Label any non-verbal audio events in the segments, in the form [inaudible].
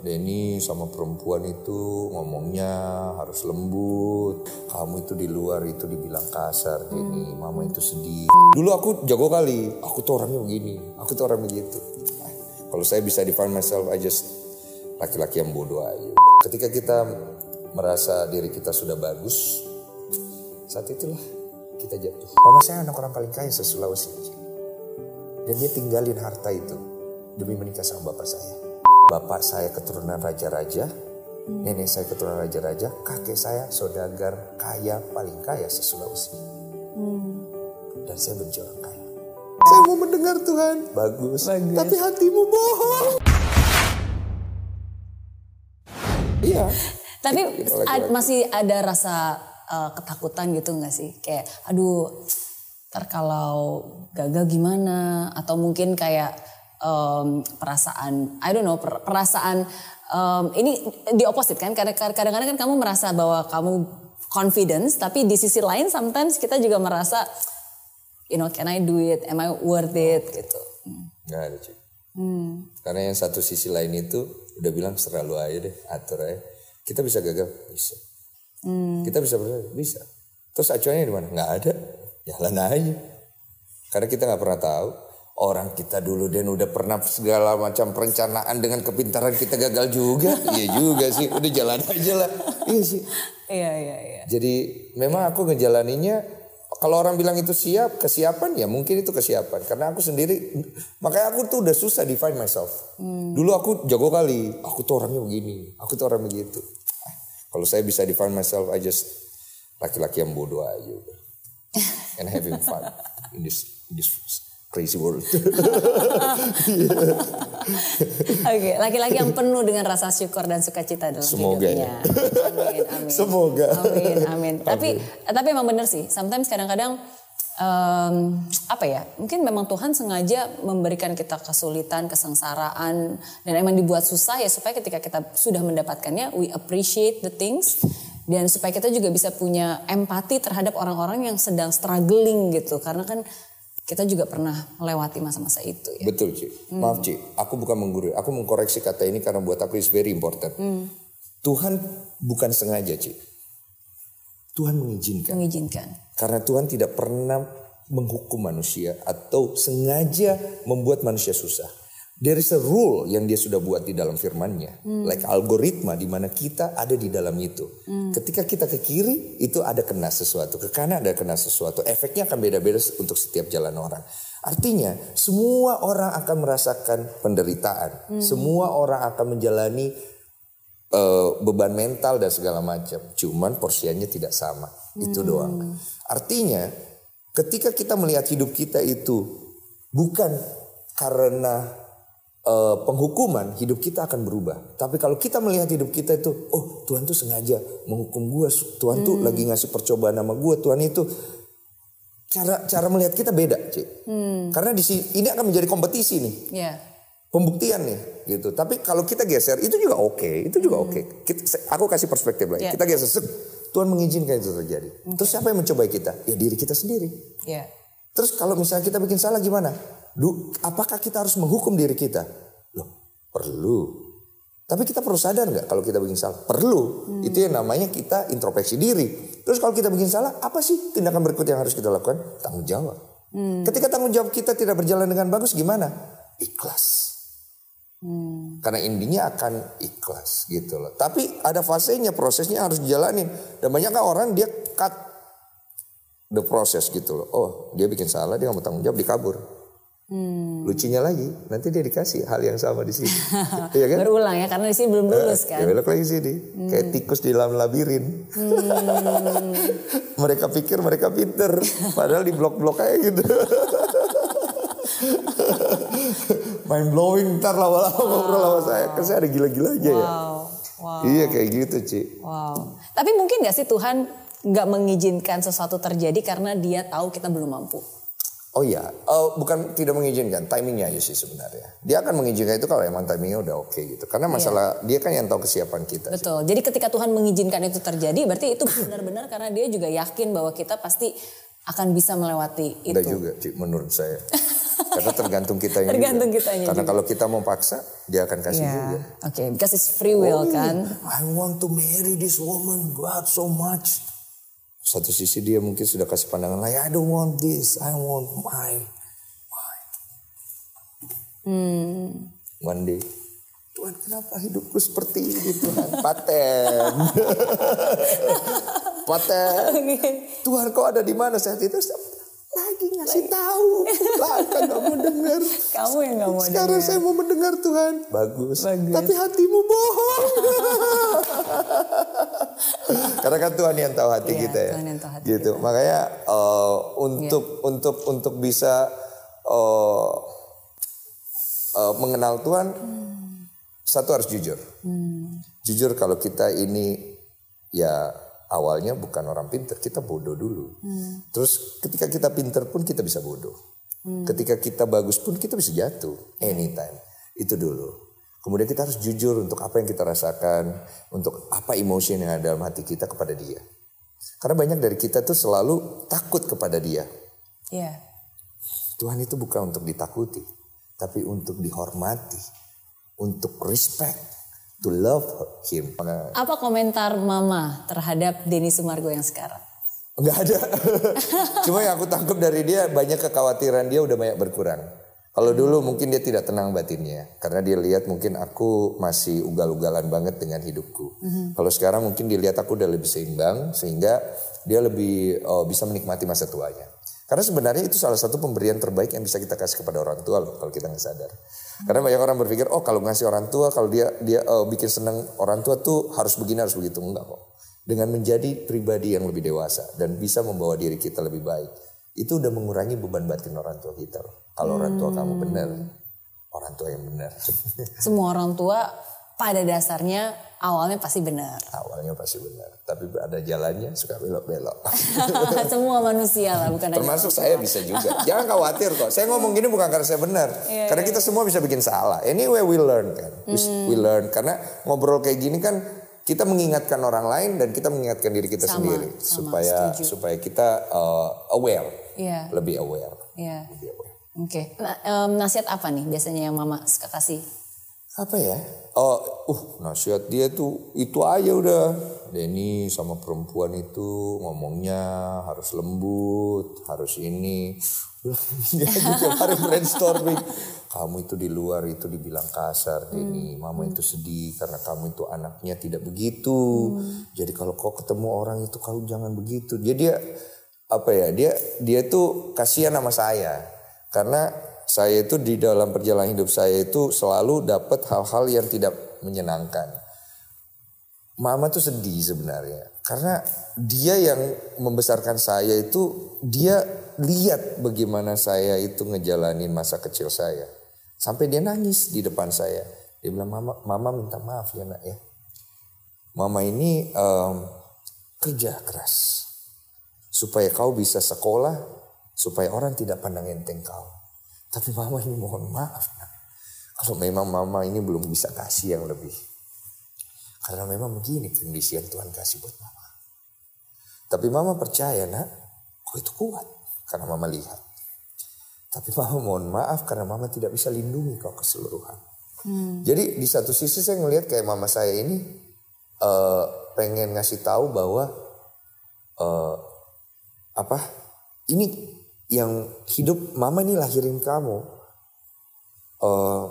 Denny sama perempuan itu ngomongnya harus lembut. Kamu itu di luar itu dibilang kasar, Denny. Mama itu sedih. Dulu aku jago kali. Aku tuh orangnya begini. Aku tuh orang begitu. Kalau saya bisa define myself, I just laki-laki yang bodoh aja. Ketika kita merasa diri kita sudah bagus, saat itulah kita jatuh. Mama saya anak orang paling kaya se-Sulawesi. Dan dia tinggalin harta itu demi menikah sama bapak saya. Bapak saya keturunan raja-raja, nenek saya keturunan raja-raja, kakek saya saudagar kaya paling kaya se-Sulawesi. Dan saya benci orang kaya. Saya mau mendengar Tuhan. Bagus. Bagus. Tapi hatimu bohong. Iya. Tapi ad- masih ada rasa uh, ketakutan gitu nggak sih? Kayak aduh, ntar kalau gagal gimana? Atau mungkin kayak um, perasaan, I don't know, per- perasaan um, ini di opposite kan? Kadang- Kadang-kadang kan kamu merasa bahwa kamu confidence, tapi di sisi lain sometimes kita juga merasa, you know, can I do it? Am I worth it? Gitu. Nggak ada cuy. Karena yang satu sisi lain itu udah bilang selalu aja deh, atur aja. Kita bisa gagal, bisa. Kita bisa berhasil, bisa. Terus acuannya di mana? Nggak ada, jalan aja. Karena kita nggak pernah tahu. Orang kita dulu dan udah pernah segala macam perencanaan dengan kepintaran kita gagal juga. [laughs] iya juga sih, udah jalan aja lah. Iya sih. Iya, iya, iya. Jadi memang aku ngejalaninya kalau orang bilang itu siap, kesiapan ya mungkin itu kesiapan. Karena aku sendiri, makanya aku tuh udah susah define myself. Dulu aku jago kali, aku tuh orangnya begini, aku tuh orang begitu. Ah, Kalau saya bisa define myself, I just laki-laki yang bodoh aja. udah. [laughs] And having fun in this, in this crazy world. [laughs] Oke, laki-laki yang penuh dengan rasa syukur dan sukacita dalam Semoga hidupnya. ya. Amin, amin. Semoga. Amin, amin. Tapi tapi emang bener sih. Sometimes kadang-kadang em, apa ya? Mungkin memang Tuhan sengaja memberikan kita kesulitan, kesengsaraan dan emang dibuat susah ya supaya ketika kita sudah mendapatkannya, we appreciate the things dan supaya kita juga bisa punya empati terhadap orang-orang yang sedang struggling gitu. Karena kan kita juga pernah melewati masa-masa itu ya. Betul Ci. Maaf Ci, aku bukan menggurui. Aku mengkoreksi kata ini karena buat aku is very important. Tuhan bukan sengaja Ci. Tuhan mengizinkan. Mengizinkan. Karena Tuhan tidak pernah menghukum manusia atau sengaja membuat manusia susah. There is a rule yang dia sudah buat di dalam firmannya. Like algoritma di mana kita ada di dalam itu. Ketika kita ke kiri itu ada kena sesuatu. Ke kanan ada kena sesuatu. Efeknya akan beda-beda untuk setiap jalan orang. Artinya semua orang akan merasakan penderitaan. Semua orang akan menjalani eh, beban mental dan segala macam. Cuman porsiannya tidak sama. Itu doang. Artinya ketika kita melihat hidup kita itu bukan karena eh, penghukuman, hidup kita akan berubah. Tapi kalau kita melihat hidup kita itu, oh Tuhan tuh sengaja menghukum gua, Tuhan tuh lagi ngasih percobaan sama gua, Tuhan itu cara cara melihat kita beda, Cik. Karena di sini ini akan menjadi kompetisi nih Ya. pembuktian nih gitu. Tapi kalau kita geser itu juga oke, itu juga oke. Kita- se- Aku kasih perspektif lagi. Ya. Kita geser, Tuhan mengizinkan itu terjadi. Terus siapa yang mencobai kita? Ya diri kita sendiri. Ya. Terus kalau misalnya kita bikin salah gimana? Du, apakah kita harus menghukum diri kita? Loh, perlu. Tapi kita perlu sadar nggak kalau kita bikin salah? Perlu. Itu yang namanya kita introspeksi diri. Terus kalau kita bikin salah, apa sih tindakan berikut yang harus kita lakukan? Tanggung jawab. Ketika tanggung jawab kita tidak berjalan dengan bagus, gimana? Ikhlas. Karena intinya akan ikhlas gitu loh. Tapi ada fasenya, prosesnya harus dijalanin. Dan banyak kan orang dia cut the process gitu loh. Oh dia bikin salah, dia nggak mau tanggung jawab, dikabur. Lucunya lagi, nanti dia dikasih hal yang sama di sini. [laughs] Iya kan? Berulang ya karena di sini belum lulus Ya kan. belok lagi sini. Kayak tikus di dalam labirin. [laughs] mereka pikir mereka pinter. Padahal di blok-blok kayak gitu. [laughs] Main blowing ntar lama-lama ngobrol sama saya. Kan saya ada gila-gilanya ya. Wow. Wow. Iya kayak gitu Ci. Wow. Tapi mungkin gak sih Tuhan nggak mengizinkan sesuatu terjadi karena dia tahu kita belum mampu. Oh iya, Eh, bukan tidak mengizinkan, timingnya aja sih sebenarnya. Dia akan mengizinkan itu kalau emang timingnya udah oke gitu. Karena masalah dia kan yang tahu kesiapan kita. sih. Betul. Jadi ketika Tuhan mengizinkan itu terjadi, berarti itu benar-benar karena dia juga yakin bahwa kita pasti akan bisa melewati itu. Udah juga Ci, menurut saya. Karena tergantung kita Tergantung juga. kitanya Karena juga. kalau kita mau paksa, dia akan kasih Ya, juga. oke, because it's free will Oh, kan. I want to marry this woman, God so much. Satu sisi dia mungkin sudah kasih pandangan lain, I don't want this, I want my, my. Hmm. One day, Tuhan kenapa hidupku seperti ini Tuhan? Paten. [laughs] Paten. Tuhan kau ada di mana saat itu? Lagi ngasih tahu. Lah kan gak mau dengar. Kamu yang nggak mau Sekarang dengar. saya mau mendengar Tuhan. Bagus. Bagus. Tapi hatimu bohong. [laughs] [laughs] Karena kan Tuhan yang tahu hati Iya, kita ya. Tuhan yang tahu hati gitu. Makanya eh, untuk untuk untuk bisa eh, eh, mengenal Tuhan satu harus jujur. Jujur kalau kita ini ya awalnya bukan orang pinter, kita bodoh dulu. Terus ketika kita pinter pun kita bisa bodoh. Ketika kita bagus pun kita bisa jatuh anytime. Itu dulu. Kemudian kita harus jujur untuk apa yang kita rasakan, untuk apa emosi yang ada dalam hati kita kepada dia. Karena banyak dari kita tuh selalu takut kepada dia. Iya. Tuhan itu bukan untuk ditakuti, tapi untuk dihormati, untuk respect, to love him. Apa komentar Mama terhadap Denny Sumargo yang sekarang? Enggak ada. [laughs] Cuma yang aku tangkap dari dia banyak kekhawatiran dia udah banyak berkurang. Kalau dulu mungkin dia tidak tenang batinnya karena dia lihat mungkin aku masih ugal-ugalan banget dengan hidupku. Kalau sekarang mungkin dilihat aku udah lebih seimbang sehingga dia lebih oh, bisa menikmati masa tuanya. Karena sebenarnya itu salah satu pemberian terbaik yang bisa kita kasih kepada orang tua loh kalau kita nggak sadar. Karena banyak orang berpikir oh kalau ngasih orang tua kalau dia dia eh, bikin senang orang tua tuh harus begini harus begitu enggak kok. Dengan menjadi pribadi yang lebih dewasa dan bisa membawa diri kita lebih baik itu udah mengurangi beban batin orang tua kita loh. Kalau orang tua kamu benar, orang tua yang benar. [laughs] Semua orang tua pada dasarnya awalnya pasti benar. Awalnya pasti benar, tapi ada jalannya suka belok-belok. [laughs] Semua manusia lah, bukan Termasuk saya bisa juga. Jangan khawatir kok. Saya ngomong gini bukan karena saya benar. Iya, karena kita semua bisa bikin salah. Anyway we learn kan. We, Hmm. we learn karena ngobrol kayak gini kan kita mengingatkan orang lain dan kita mengingatkan diri kita Sama, sendiri sama, supaya setuju. supaya kita uh, aware, Iya. lebih aware. Iya. Lebih aware. Oke. Nah, em, nasihat apa nih biasanya yang Mama suka kasih? Apa ya? Oh, uh, nasihat dia tuh itu aja udah. Denny sama perempuan itu ngomongnya harus lembut, harus ini. [laughs] dia tiap hari brainstorming. Kamu itu di luar itu dibilang kasar, Denny. Mama itu sedih karena kamu itu anaknya tidak begitu. Jadi kalau kau ketemu orang itu kau jangan begitu. Jadi dia apa ya? Dia dia tuh kasihan sama saya karena saya itu di dalam perjalanan hidup saya itu selalu dapat hal-hal yang tidak menyenangkan. Mama tuh sedih sebenarnya karena dia yang membesarkan saya itu dia lihat bagaimana saya itu ngejalanin masa kecil saya sampai dia nangis di depan saya. Dia bilang mama mama minta maaf ya nak ya. Mama ini em, kerja keras supaya kau bisa sekolah supaya orang tidak pandang enteng kau. Tapi mama ini mohon maaf. Nak. Kalau memang mama ini belum bisa kasih yang lebih. Karena memang begini kondisi yang Tuhan kasih buat mama. Tapi mama percaya nak, kau itu kuat. Karena mama lihat. Tapi mama mohon maaf karena mama tidak bisa lindungi kau keseluruhan. Jadi di satu sisi saya ngelihat kayak mama saya ini eh, pengen ngasih tahu bahwa eh, apa ini yang hidup mama ini lahirin kamu. Eh,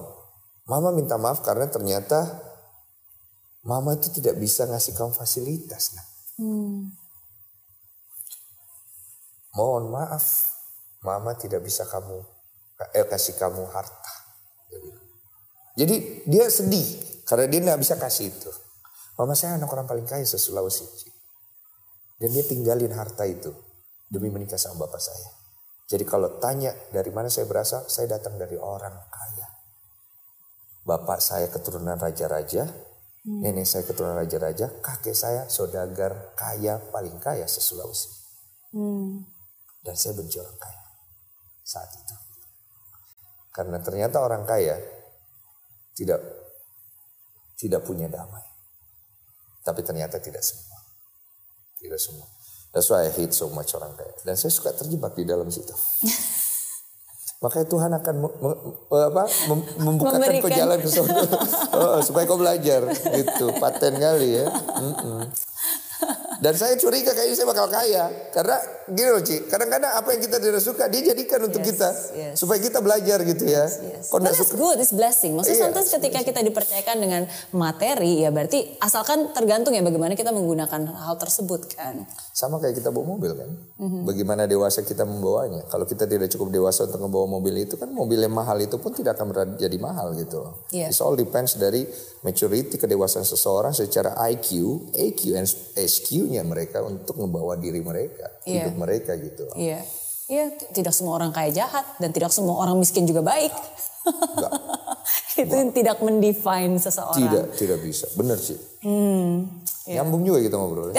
mama minta maaf karena ternyata mama itu tidak bisa ngasih kamu fasilitas. Nah. Mohon maaf, mama tidak bisa kamu eh, kasih kamu harta. Jadi dia sedih karena dia nggak bisa kasih itu. Mama saya anak orang paling kaya se Sulawesi. Dan dia tinggalin harta itu demi menikah sama bapak saya. Jadi kalau tanya dari mana saya berasal, saya datang dari orang kaya. Bapak saya keturunan raja-raja, nenek saya keturunan raja-raja, kakek saya saudagar kaya paling kaya se Sulawesi. Dan saya benci orang kaya saat itu. Karena ternyata orang kaya tidak tidak punya damai. Tapi ternyata tidak semua. Tidak semua. That's why I hate so much orang kaya. Dan saya suka terjebak di dalam situ. [laughs] Makanya Tuhan akan me- me- apa, mem- membukakan kau Memberikan. jalan ke sana [laughs] Oh, supaya kau belajar gitu. Paten kali ya. Mm-mm. Dan saya curiga kayaknya saya bakal kaya karena gini loh Ci, kadang-kadang apa yang kita tidak suka dia jadikan untuk Yes, kita yes. supaya kita belajar gitu ya. Yes. But suka, good, it's blessing. Maksudnya Iya, sometimes ketika kita dipercayakan dengan materi, ya berarti asalkan tergantung ya bagaimana kita menggunakan hal tersebut kan. sama kayak kita bawa mobil kan. Mhm. Bagaimana dewasa kita membawanya. Kalau kita tidak cukup dewasa untuk membawa mobil itu kan mobil yang mahal itu pun tidak akan jadi mahal gitu. loh. Iya. It all depends dari maturity kedewasaan seseorang secara IQ, EQ, and SQ-nya mereka untuk membawa diri mereka, hidup mereka gitu. Iya. Iya, tidak semua orang kaya jahat dan tidak semua orang miskin juga baik. [laughs] Itu yang tidak mendefine seseorang. Tidak, tidak bisa. Benar sih. Hmm, iya. Nyambung juga kita ngobrol. [laughs]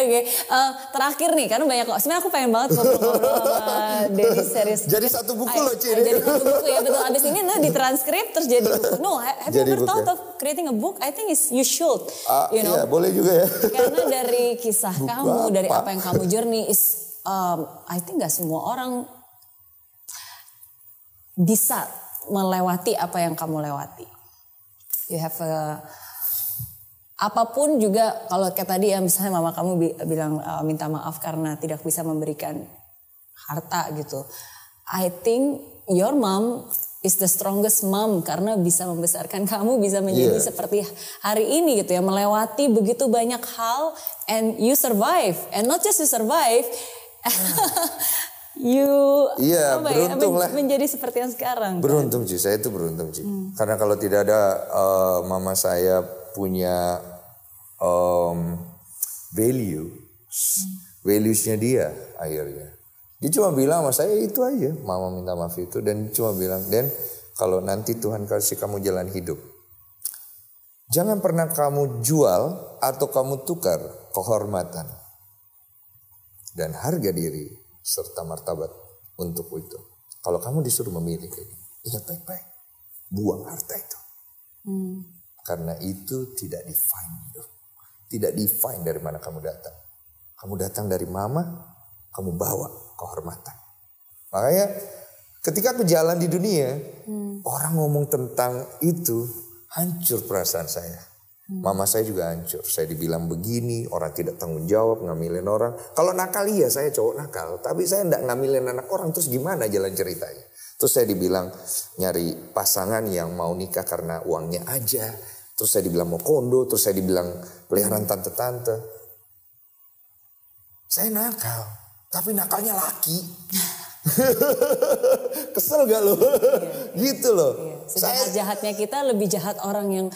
Oke, eh, terakhir nih karena banyak sebenarnya aku pengen banget ngobrol-ngobrol sama Denny serius. Jadi satu buku loh, Ci. ay, Jadi satu buku ya betul. Abis ini nah ditranskrip terus jadi buku. [laughs] No, have you Jadi ever buku thought ya? of creating a book? I think is you should. Ah, you know, iya, boleh juga ya. [laughs] karena dari kisah Buku kamu, dari apa? apa yang kamu journey is, um, I think gak semua orang bisa melewati apa yang kamu lewati. You have a apa pun juga kalau kayak tadi ya misalnya mama kamu bi- bilang uh, minta maaf karena tidak bisa memberikan harta gitu. I think your mom is the strongest mom karena bisa membesarkan kamu bisa menjadi Yeah. seperti hari ini gitu ya melewati begitu banyak hal and you survive and not just you survive [laughs] you Iya, apa ya, beruntung men- lah. menjadi seperti yang sekarang. Beruntung Ci, saya itu beruntung Ci. Hmm. Karena kalau tidak ada eh, mama saya punya em, value, valuesnya dia akhirnya. Dia cuma bilang sama saya itu aja, mama minta maaf itu dan dia cuma bilang, dan kalau nanti Tuhan kasih kamu jalan hidup, jangan pernah kamu jual atau kamu tukar kehormatan dan harga diri serta martabat untuk itu. Kalau kamu disuruh memilih ini, ingat baik-baik, buang harta itu. Karena itu tidak define hidup. Tidak define dari mana kamu datang. Kamu datang dari mama, kamu bawa kehormatan. Makanya ketika aku jalan di dunia, orang ngomong tentang itu, hancur perasaan saya. Mama saya juga hancur. Saya dibilang begini, orang tidak tanggung jawab, ngambilin orang. Kalau nakal iya, saya cowok nakal. Tapi saya enggak ngambilin anak orang, terus gimana jalan ceritanya? Terus saya dibilang nyari pasangan yang mau nikah karena uangnya aja. Terus saya dibilang mau kondo, terus saya dibilang peliharaan tante-tante. Saya nakal, tapi nakalnya laki. [laughs] Kesel gak lo? gitu loh. Saya Sejahat-jahatnya kita lebih jahat orang yang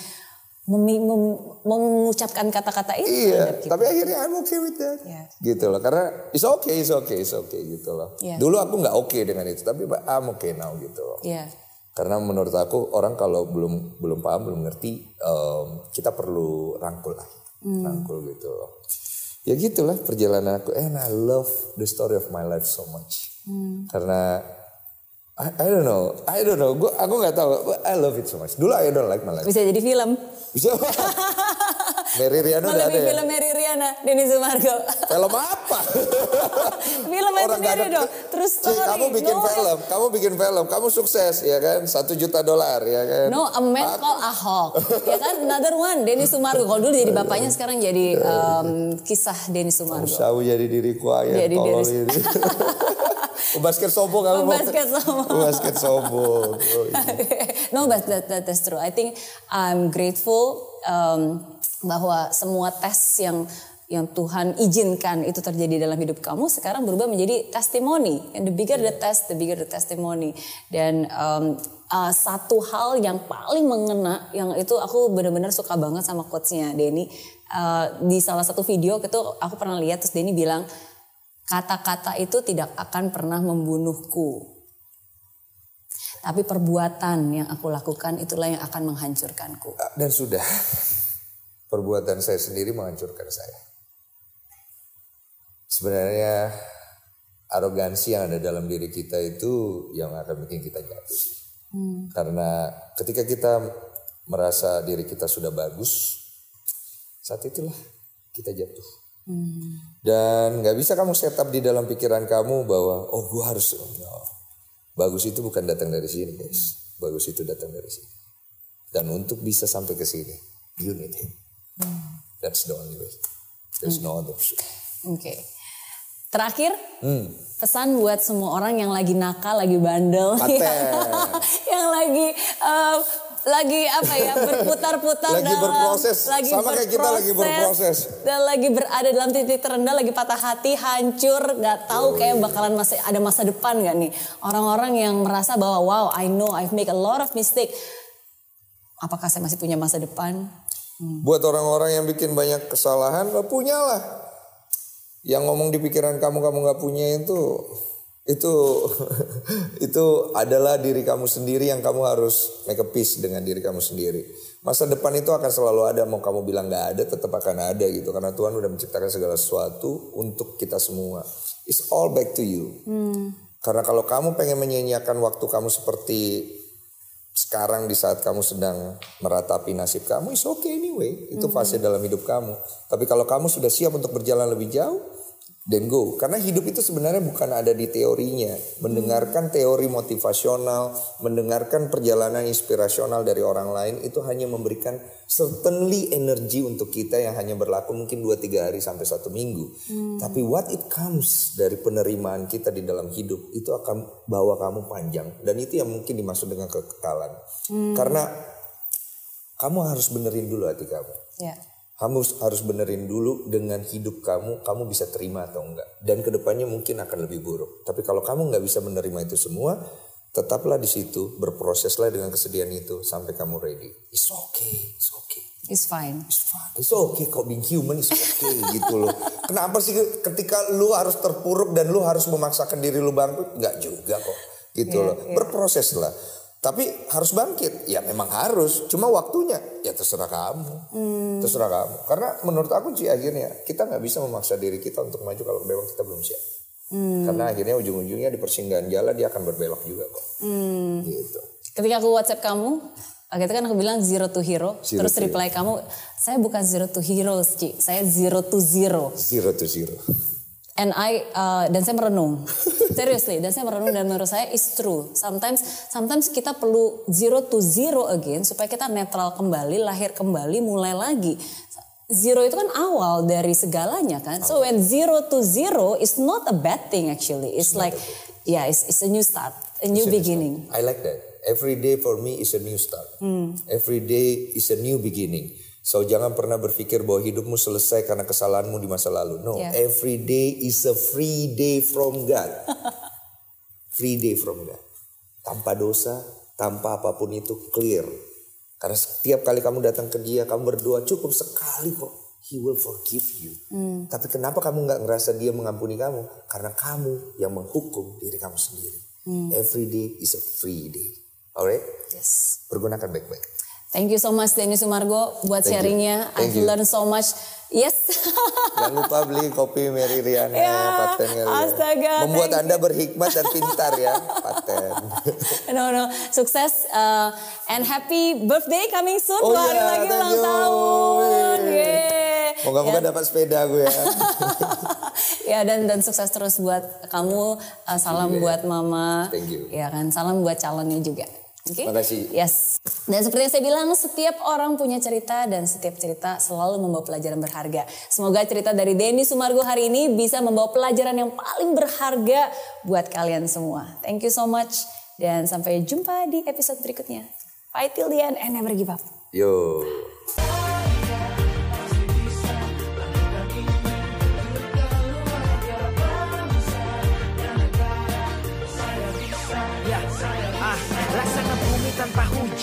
memi- mem- mengucapkan kata-kata itu. Iya, kita. tapi akhirnya I'm okay with that. Iya. Gitu loh, karena it's okay, it's okay, it's okay gitu loh. Iya. Dulu aku nggak oke dengan itu, tapi I'm okay now gitu loh. Iya. Karena menurut aku orang kalau belum belum paham, belum ngerti, em, kita perlu rangkul lah, Hmm. rangkul gitu loh. Ya gitulah perjalanan aku. And I love the story of my life so much. Hmm. Karena I, I don't know, I don't know. Gua aku nggak tahu. I love it so much. Dulu I don't like my life. Bisa jadi film. Bisa. [laughs] Mary Riana udah ada ya. film Mary Riana, Denny Sumargo. Film apa? [laughs] film Orang sendiri dong. Terus Ci, kamu bikin film, kamu bikin film, kamu sukses ya kan, satu juta dolar ya kan. No, a man called Ahok. ya kan, another one, Denny Sumargo. Kalau dulu jadi bapaknya, sekarang jadi um, kisah Denny Sumargo. Tahu jadi diriku aja, Jadi tolol diri- [laughs] ini. [laughs] Basket sombong kamu. Basket sombong. Basket. Oh, iya. no, but that, that, that's true. I think I'm grateful um, bahwa semua tes yang yang Tuhan izinkan itu terjadi dalam hidup kamu sekarang berubah menjadi testimoni. And the bigger the test, the bigger the testimony. Dan um, uh, satu hal yang paling mengena, yang itu aku benar-benar suka banget sama quotes-nya Denny. Uh, di salah satu video itu aku pernah lihat terus Denny bilang kata-kata itu tidak akan pernah membunuhku. Tapi perbuatan yang aku lakukan itulah yang akan menghancurkanku. Dan sudah. [laughs] Perbuatan saya sendiri menghancurkan saya. Sebenarnya arogansi yang ada dalam diri kita itu yang akan bikin kita jatuh. Karena ketika kita merasa diri kita sudah bagus, saat itulah kita jatuh. Dan nggak bisa kamu setup di dalam pikiran kamu bahwa oh gue harus no. bagus itu bukan datang dari sini guys. Bagus itu datang dari sini. Dan untuk bisa sampai ke sini, you need him. That's the only way. There's no other option. Oke. Terakhir, Hmm. pesan buat semua orang yang lagi nakal, lagi bandel, [laughs] Paten. yang lagi eh, lagi apa ya berputar-putar Lagi dalam- berproses. Sama kayak kita lagi berproses. dan lagi berada dalam titik terendah, lagi patah hati, hancur, nggak tahu kayak bakalan masih ada masa depan nggak nih? Orang-orang yang merasa bahwa wow, I know I've make a lot of mistake. Apakah saya masih punya masa depan? Buat orang-orang yang bikin banyak kesalahan, lo punyalah. Yang ngomong di pikiran kamu kamu nggak punya itu itu [laughs] itu adalah diri kamu sendiri yang kamu harus make a peace dengan diri kamu sendiri. Masa depan itu akan selalu ada mau kamu bilang nggak ada tetap akan ada gitu karena Tuhan udah menciptakan segala sesuatu untuk kita semua. It's all back to you. Karena kalau kamu pengen menyanyiakan waktu kamu seperti sekarang di saat kamu sedang meratapi nasib kamu, is okay anyway. Itu fase dalam hidup kamu. Tapi kalau kamu sudah siap untuk berjalan lebih jauh, then go. Karena hidup itu sebenarnya bukan ada di teorinya. Mendengarkan teori motivasional, mendengarkan perjalanan inspirasional dari orang lain itu hanya memberikan certainly energi untuk kita yang hanya berlaku mungkin 2-3 hari sampai satu minggu. Tapi what it comes dari penerimaan kita di dalam hidup itu akan bawa kamu panjang. Dan itu yang mungkin dimaksud dengan kekekalan. Karena kamu harus benerin dulu hati kamu. Ya. Kamu harus benerin dulu dengan hidup kamu, kamu bisa terima atau enggak. Dan ke depannya mungkin akan lebih buruk. Tapi kalau kamu nggak bisa menerima itu semua, tetaplah di situ, berproseslah dengan kesedihan itu sampai kamu ready. It's okay, it's okay. It's fine. It's fine. It's okay kok being human is okay [laughs] gitu loh. Kenapa sih ketika lu harus terpuruk dan lu harus memaksakan diri lu bangkit? Enggak juga kok. Gitu Iya, loh. Berproses lah. Tapi harus bangkit. Ya memang harus. Cuma waktunya ya terserah kamu. Hmm. Terserah kamu. Karena menurut aku sih akhirnya kita nggak bisa memaksa diri kita untuk maju kalau memang kita belum siap. Hmm. Karena akhirnya ujung-ujungnya di persinggahan jalan dia akan berbelok juga kok. Hmm. Gitu. Ketika aku WhatsApp kamu, gitu kan aku bilang zero to hero. Zero terus to reply kamu, saya bukan zero to heroes, Ci. Saya zero to zero. Zero to zero. And I uh, dan saya merenung, [laughs] seriously, dan saya merenung dan menurut saya is true. Sometimes, sometimes kita perlu zero to zero again supaya kita netral kembali, lahir kembali, mulai lagi. Zero itu kan awal dari segalanya kan. So when zero to zero is not a bad thing actually. It's like, yeah, it's, it's a new start, a new beginning. I like that. Every day for me is a new start. Every day is a new beginning. So jangan pernah berpikir bahwa hidupmu selesai karena kesalahanmu di masa lalu. No, Yeah. every day is a free day from God. [laughs] free day from God. Tanpa dosa, tanpa apa pun itu clear. Karena setiap kali kamu datang ke dia, kamu berdoa cukup sekali kok. He will forgive you. Tapi kenapa kamu nggak ngerasa dia mengampuni kamu? Karena kamu yang menghukum diri kamu sendiri. Every day is a free day. Alright? Yes. Pergunakan baik-baik. Thank you so much Denny Sumargo buat Thank you. sharingnya. Thank I've learned so much. Yes. [laughs] Jangan lupa beli kopi Mary Riana Ya, patennya. Ria. astaga, Membuat thank Anda berhikmat dan pintar ya, [laughs] paten. no no, sukses uh, and happy birthday coming soon. Oh Dua hari iya, lagi thank ulang you. tahun. Yeay. Moga-moga Ya. dapat sepeda gue ya. [laughs] ya dan dan sukses terus buat kamu. Uh, salam you. buat mama. Thank you. Ya kan, salam buat calonnya juga. Oke. Makasih. Yes. Dan seperti yang saya bilang, setiap orang punya cerita dan setiap cerita selalu membawa pelajaran berharga. Semoga cerita dari Denny Sumargo hari ini bisa membawa pelajaran yang paling berharga buat kalian semua. Thank you so much dan sampai jumpa di episode berikutnya. Fight till the end and never give up. Yo.